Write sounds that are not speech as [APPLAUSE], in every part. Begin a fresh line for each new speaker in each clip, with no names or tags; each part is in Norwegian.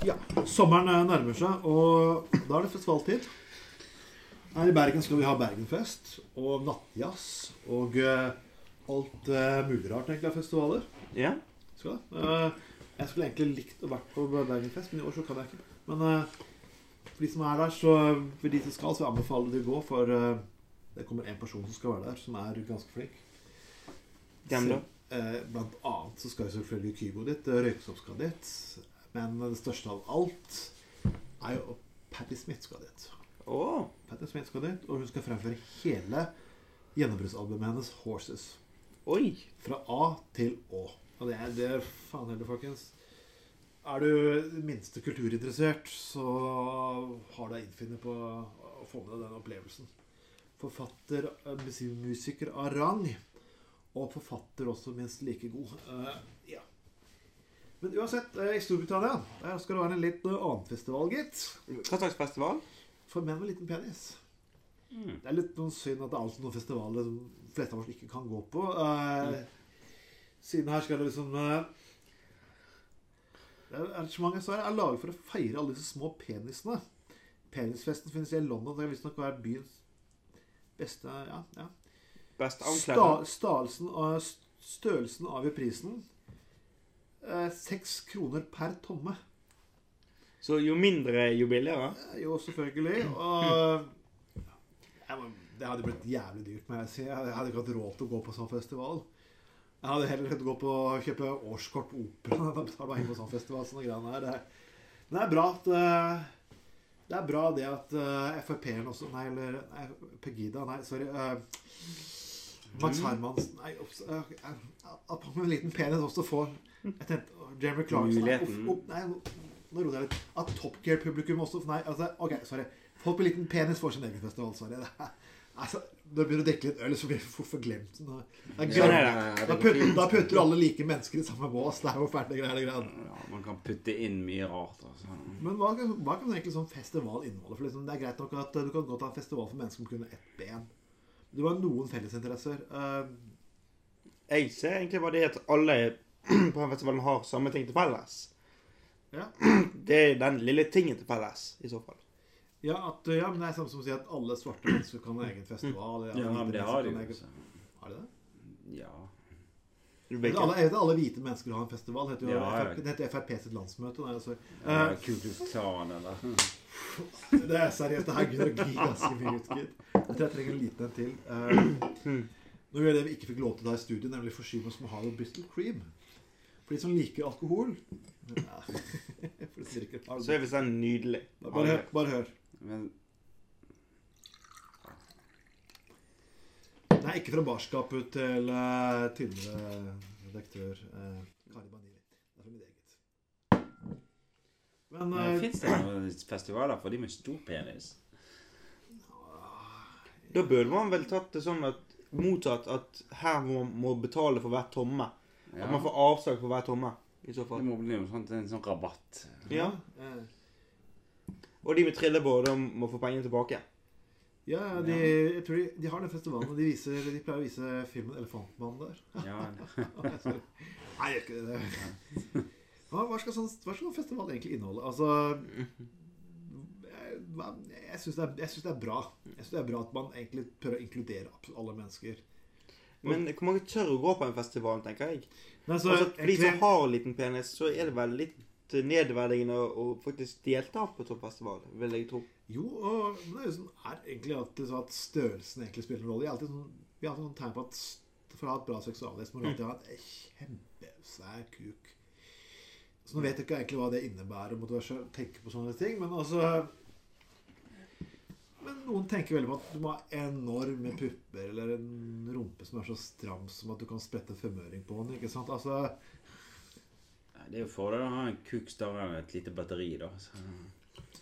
Ja, sommeren eh, nærmer seg, og da er det festivaltid. Her i Bergen skal vi ha Bergenfest og nattjazz og uh, alt uh, mulig rart egentlig av festivaler.
Ja.
Skal det. Uh, jeg skulle egentlig likt å vært på Bergenfest, men i år så kan jeg ikke. Men for de som er der, så for de som skal, så anbefaler jeg de å gå, for det kommer en person som skal være der, som er ganske flink.
Hvem da?
Blant annet så skal jo selvfølgelig Kygo dit, Røyksopp skal dit. Men det største av alt er jo Patti Smith skal dit.
Oh.
Patti Smith skal dit, Og hun skal fremføre hele gjennombruddsalbumet hennes 'Horses'.
Oi.
Fra A til Å. Og det er, det er faen heller, folkens. Er du minste kulturinteressert, så har du deg innfinnet på å få med deg den opplevelsen. Forfatter, eh, musiker av rang, og forfatter også minst like god. Uh, ja. Men uansett, eh, i Storbritannia der skal det være en litt annen festival, gitt.
Hva slags festival?
For menn med liten penis.
Mm.
Det er litt noen synd at det er alltid noen festivaler som fleste av oss ikke kan gå på. Eh, Siden her skal det liksom eh, det er Arrangementet så er er laget for å feire alle disse små penisene. Penisfesten finnes i London. Det er visstnok være byens beste Ja, ja.
Best
Sta,
avkledde?
størrelsen, størrelsen avgjør prisen. Eh, Seks kroner per tomme.
Så jo mindre, jo billigere?
Eh, Jo, selvfølgelig. Og jeg må, Det hadde blitt jævlig dyrt. må Jeg si. Jeg hadde ikke hatt råd til å gå på sånn festival. Jeg hadde heller gått på å kjøpe årskort på operaen enn [LAUGHS] å betale meg inn på sånn festival. Sånne greiene her. Det er, det er bra at eh, Det er bra det at uh, Frp-en også Nei, eller nei, Pegida Nei, sorry. eh, Max Hermansen Nei, eh, at man med en liten penis også får Jeg tenkte Jeremy Clarkson nei, opp, opp, Nei, nå, roer jeg litt. At Top Gear-publikum også Nei, altså, OK, sorry. Folk med liten penis får sin egen festival. Sorry. Det altså, når du begynner å drikke litt øl, så blir det fort for glemt. Nå- Det glemt.
det.
Da putter, da putter du alle like mennesker i samme bås. Det er jo greiene. greiene.
Ja, man kan putte inn mye rart. Altså.
Men hva, kan- hva kan egentlig sånn festival inneholde? For liksom, Det er greit nok at du kan godt ha en festival for mennesker med kun ett ben. Du har noen fellesinteresser. Uh,
Jeg ser egentlig bare det at alle [CLEARS THROAT] på den festivalen har samme ting til felles.
Ja. [CLEARS THROAT]
Det er den lille tingen til felles, i så fall.
ja, at, ja, men det er samme som å si at alle svarte mennesker kan ha egen festival. eller
Ja, men det har de jo.
egen-. Har de det?
Ja.
Du
Jeg
vet
vet
ikke.
Alle, alle hvite mennesker har en festival. Det heter jo
Ja, ja.
FRP, det heter Frp sitt landsmøte. Nei, altså.
ja
Eh,
Klan eller [LAUGHS]
det er seriøst. Det her gidder å gli ganske mye ut, gitt. Jeg tror jeg trenger en liten en til. Uh, nå gjør jeg det vi ikke fikk lov til da i studiet, nemlig forsyne oss med Harlow Bristol Cream. For de som liker alkohol [LAUGHS] ja.
Så er visst den nydelig.
Bare hør. Bare hør.
Men
Nei, ikke fra barskapet til uh, tynnere redaktør uh, Kari. Det er fra mitt eget. Men
uh,
eh,
fins det noen festivaler for de med stor penis?
Da burde man vel tatt det sånn at mottatt at her må man betale for hver tomme.
Ja.
At man får avslag for hver tomme, i så
Det må bli noe sånt, en sånn rabatt.
Ja.
eh,
Og de med trillebår, de må få pengene tilbake.
Ja, de, jeg tror de, de har den festivalen, og de, viser, de pleier å vise filmen 'Elefantmannen' der.
Ja, [LAUGHS]
Nei. Nei, gjør ikke det. Hva, hva, skal sånn, hva skal sånn festival egentlig inneholde? Altså Jeg, jeg syns det, det er bra. Jeg synes det er bra at man egentlig prøver å inkludere alle mennesker.
Men hvor mange tør å gå på en festival, tenker jeg.
Nei, så,
Altså, for de som har liten penis, så er det vel litt nedverdigende å å faktisk delta på toppfestival, festival, vil jeg tro.
Jo, og det er, sånn, er egentlig alltid sånn at størrelsen egentlig spiller en rolle. Alltid sånn, vi har alltid sånn tegn på at for å ha et bra seksualliv må du alltid ha en kjempesvær kuk. Så nå vet jeg ikke egentlig hva det innebærer, måtte tenke på sånne ting, men altså Men noen tenker veldig på at du må ha enorme pupper eller en rumpe som er så stram som at du kan sprette femøring på den. ikke sant? Altså,
Det er jo fordel å ha en kuk større enn et lite batteri, da. Så.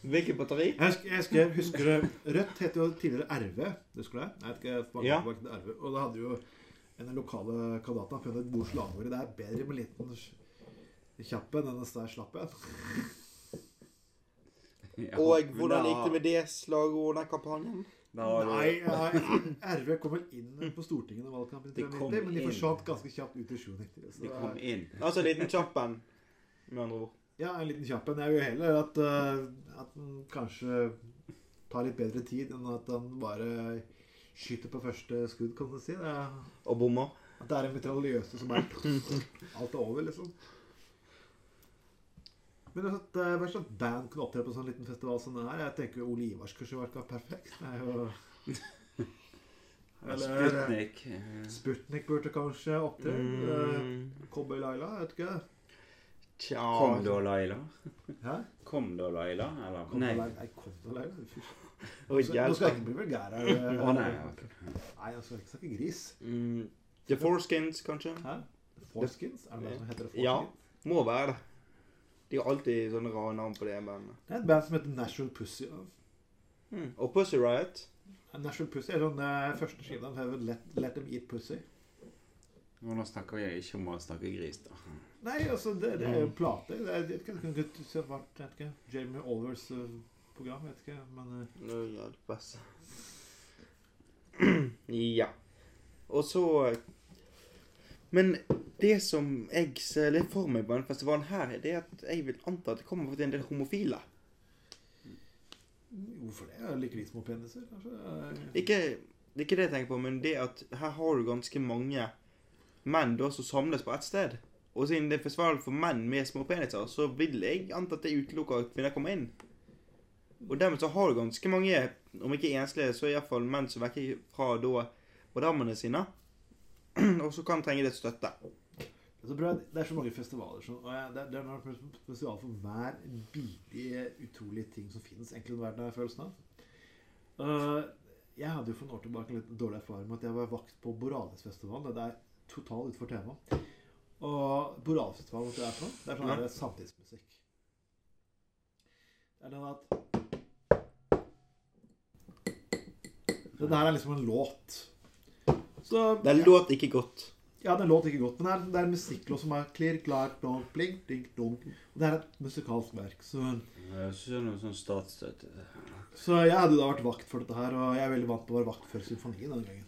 Hvilket batteri?
Jeg husker, jeg husker, husker det Rødt het jo tidligere RV. Husker du det? Jeg vet ikke, mange,
Ja.
Mange RV. Og da hadde jo en av de lokale kandidatene funnet et slagord. Det er bedre med liten kjapp enn en stær slapp en. [LAUGHS]
Ja,
Og hvordan gikk det med det slagordet, kampanjen?
Nei, RV kom vel inn på Stortinget i valgkampen i
De kom
93, men de forsvant ganske kjapt ut i 97. Så,
De kom inn.
Altså liten kjappen, med andre ord.
Ja, en liten kjapp en. Jeg vil heller at, uh, at den kanskje tar litt bedre tid enn at den bare skyter på første skudd, kan du si. Det er,
Og bommer.
at det er en mitraljøse som er [LAUGHS] alt er over, liksom. Men at uh, hva slags band kunne opptre på en sånn liten festival som det her? Jeg tenker Ole Ivars kanskje vært perfekt. Det er jo [LAUGHS] Eller-
Sputnik. eh,
Sputnik burde kanskje opptre.
Mm.
Uh, Cowboy Laila, jeg vet ikke.
Tja
Kom da, Laila.
Hæ?
Kom da, Laila. Eller
kom
Nei.
Nei, da, Laila. Fy Nå skal jeg ikke bli vulgær her.
Å nei. okay.
Nei, jeg skal ikke snakke gris.
Mm. The Forskins, kanskje?
Hæ? Forskins? Er det noe som heter det?
Ja. Må være det. De har alltid sånne rare navn på det bandet.
Det er et band som heter National Pussy. ja.
Mm. Og Pussy Riot.
National Pussy er sånn eh, første skiva let, let Them Eat Pussy.
Og nå snakker jeg ikke om å snakke gris, da.
Nei, altså, det, det er jo plate. Det er, jeg vet ikke, det kan ikke vært, jeg vet ikke, Jamie Olvers eh, program, vet ikke, men eh,
Nå hjelpes. [CLEARS THROAT] ja. Og så Men det som jeg ser litt for meg på denne festivalen her, det er at jeg vil anta at det kommer til en del homofile.
hvorfor det? Jeg liker de små peniser, kanskje. Eh,
Ikke, det er ikke det jeg tenker på, men det at her har du ganske mange menn da som samles på ett sted. Og siden det er festival for menn med små peniser, så vil jeg anta at det utelukker at kvinner kommer inn. Og dermed så har du ganske mange, om ikke enslige, så iallfall menn som vekker fra da madammene sine. [CLEARS THROAT] Og så kan trenge litt støtte.
Det er det er så mange festivaler som, og jeg, det, er, det er en festival for hver bidige, utrolige ting som finnes egentlig den verden, har jeg følelsen av. Uh, jeg hadde jo for noen år tilbake litt dårlig erfaring med at jeg var vakt på Boralesfestivalen. Det er totalt utenfor temaet. Og Boralesfestivalen, vet du hva det er for noe? Det er sånn
Ja.
her samtidsmusikk. Det er den at Det der er liksom en låt. Så
Det låt ikke godt.
ja, det er låt ikke godt, men det er, det er en musikklåt som er klirr, klar, dong, pling, ding, dong. Og det er et musikalsk verk. Så,
Jeg synes noe sånn statsstøtte.
så jeg hadde da vært vakt for dette her, og jeg er veldig vant til å være vakt for symfonien denne gangen.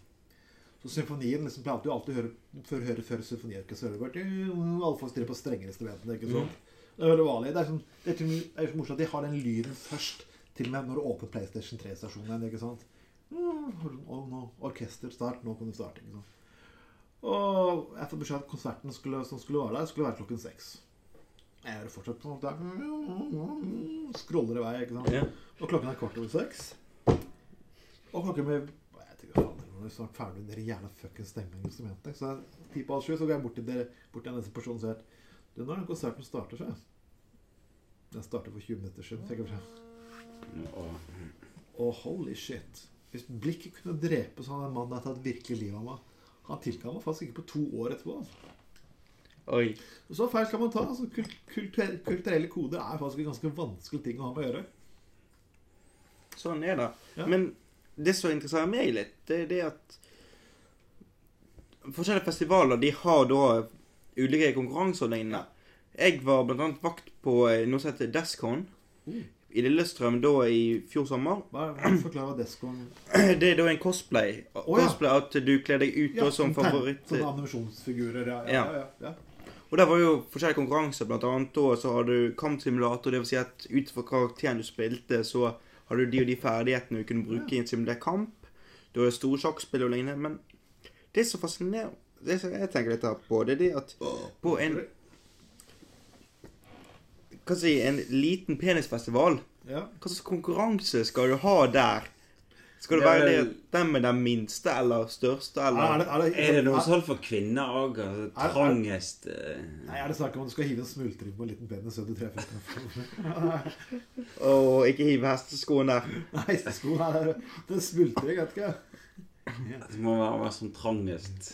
Så symfonien liksom pleier du alltid å høre før, høre før symfoniorkesteret Alle folk stiller på strenge instrumentene, ikke sant? Det er veldig vanlig. Det er, sånn, det er, det er så morsomt at de har den lyden først, til og med når du åpner PlayStation 3-stasjonen, ikke sant? Mm, Og nå, orkester, start, nå kan du starte, ikke sant? Og jeg får beskjed at konserten skulle, som skulle være der, skulle være klokken seks. Jeg hører fortsatt på der. Scroller i vei, ikke sant? Og klokken er kvart over seks. Og klokken blir Jeg tenker, nå er vi snart ferdig med dere jævla fuckings stenge med instrumentet. Så ti på halv sju så går jeg bort til dere, bort til neste person og sier Du, når den konserten starter seg? Den starter for 20 minutter siden. tenker jeg.
Og
holy shit. Hvis blikket kunne drepe sånn en mann der tatt virkelig livet av meg Han tilkalte meg faktisk ikke på to år etterpå. altså.
Oi.
Så feil skal man ta. altså kulturelle, kulturelle koder er faktisk en ganske vanskelig ting å ha med å gjøre.
Sånn er det.
Ja.
Men det som interesserer meg litt, det er det at forskjellige festivaler de har da ulike konkurranser og lignende. Jeg var blant annet vakt på eh, noe som heter Descon
Mm.
i Lillestrøm da i fjor sommer.
Hva, forklarer Descon [CLEARS THROAT]
Det er da en cosplay.
ja.
Cosplay At du kler deg ut da som favoritt.
Sånne animasjonsfigurer. Ja, ja, ja. ja, ja.
Og der var jo forskjellige konkurranser. Blant annet da så har du kampsimulator. Det vil si at ut fra karakteren du spilte, så har du de og de ferdighetene du kunne bruke i en simulert kamp. Du har store sjakkspill og lignende. Men det som fascinerer Det som jeg tenker litt på, det er det at på en Hva skal jeg si En liten penisfestival
ja.
Hva slags konkurranse skal du ha der? Skal det
er
være det den med den minste eller største,
Er,
eller
det, er, det,
Er det noe
er,
sånt for kvinner òg? Altså,
Er- er-
trangest eh,
Nei, er det snakk om at du skal hive en smultring på en liten penis under du treffer [LAUGHS] [LAUGHS]
Og ikke hive hesteskoen der.
Nei, sko her den det er smultring, vet ikke.
Det må være, være som trangest.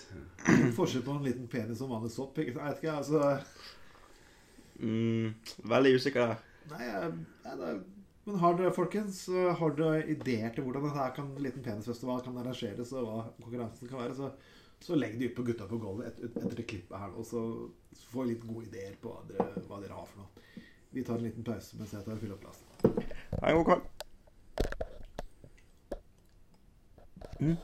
Forskjell på en liten penis og vanlig sopp. Ikke? Jeg vet ikke, altså
Mm, veldig usikker der.
Nei, nei det, men har dere, folkens, har dere ideer til hvordan dette kan, liten penisfestival kan arrangeres, og hva konkurransen kan være, så, så legg det ut på Gutta på gulvet et, et, etter det klippet her nå, så, så får vi litt gode ideer på hva dere, hva dere har for noe. Vi tar en liten pause mens jeg tar og fyller opp plassen.
Ha en god kveld. Mm.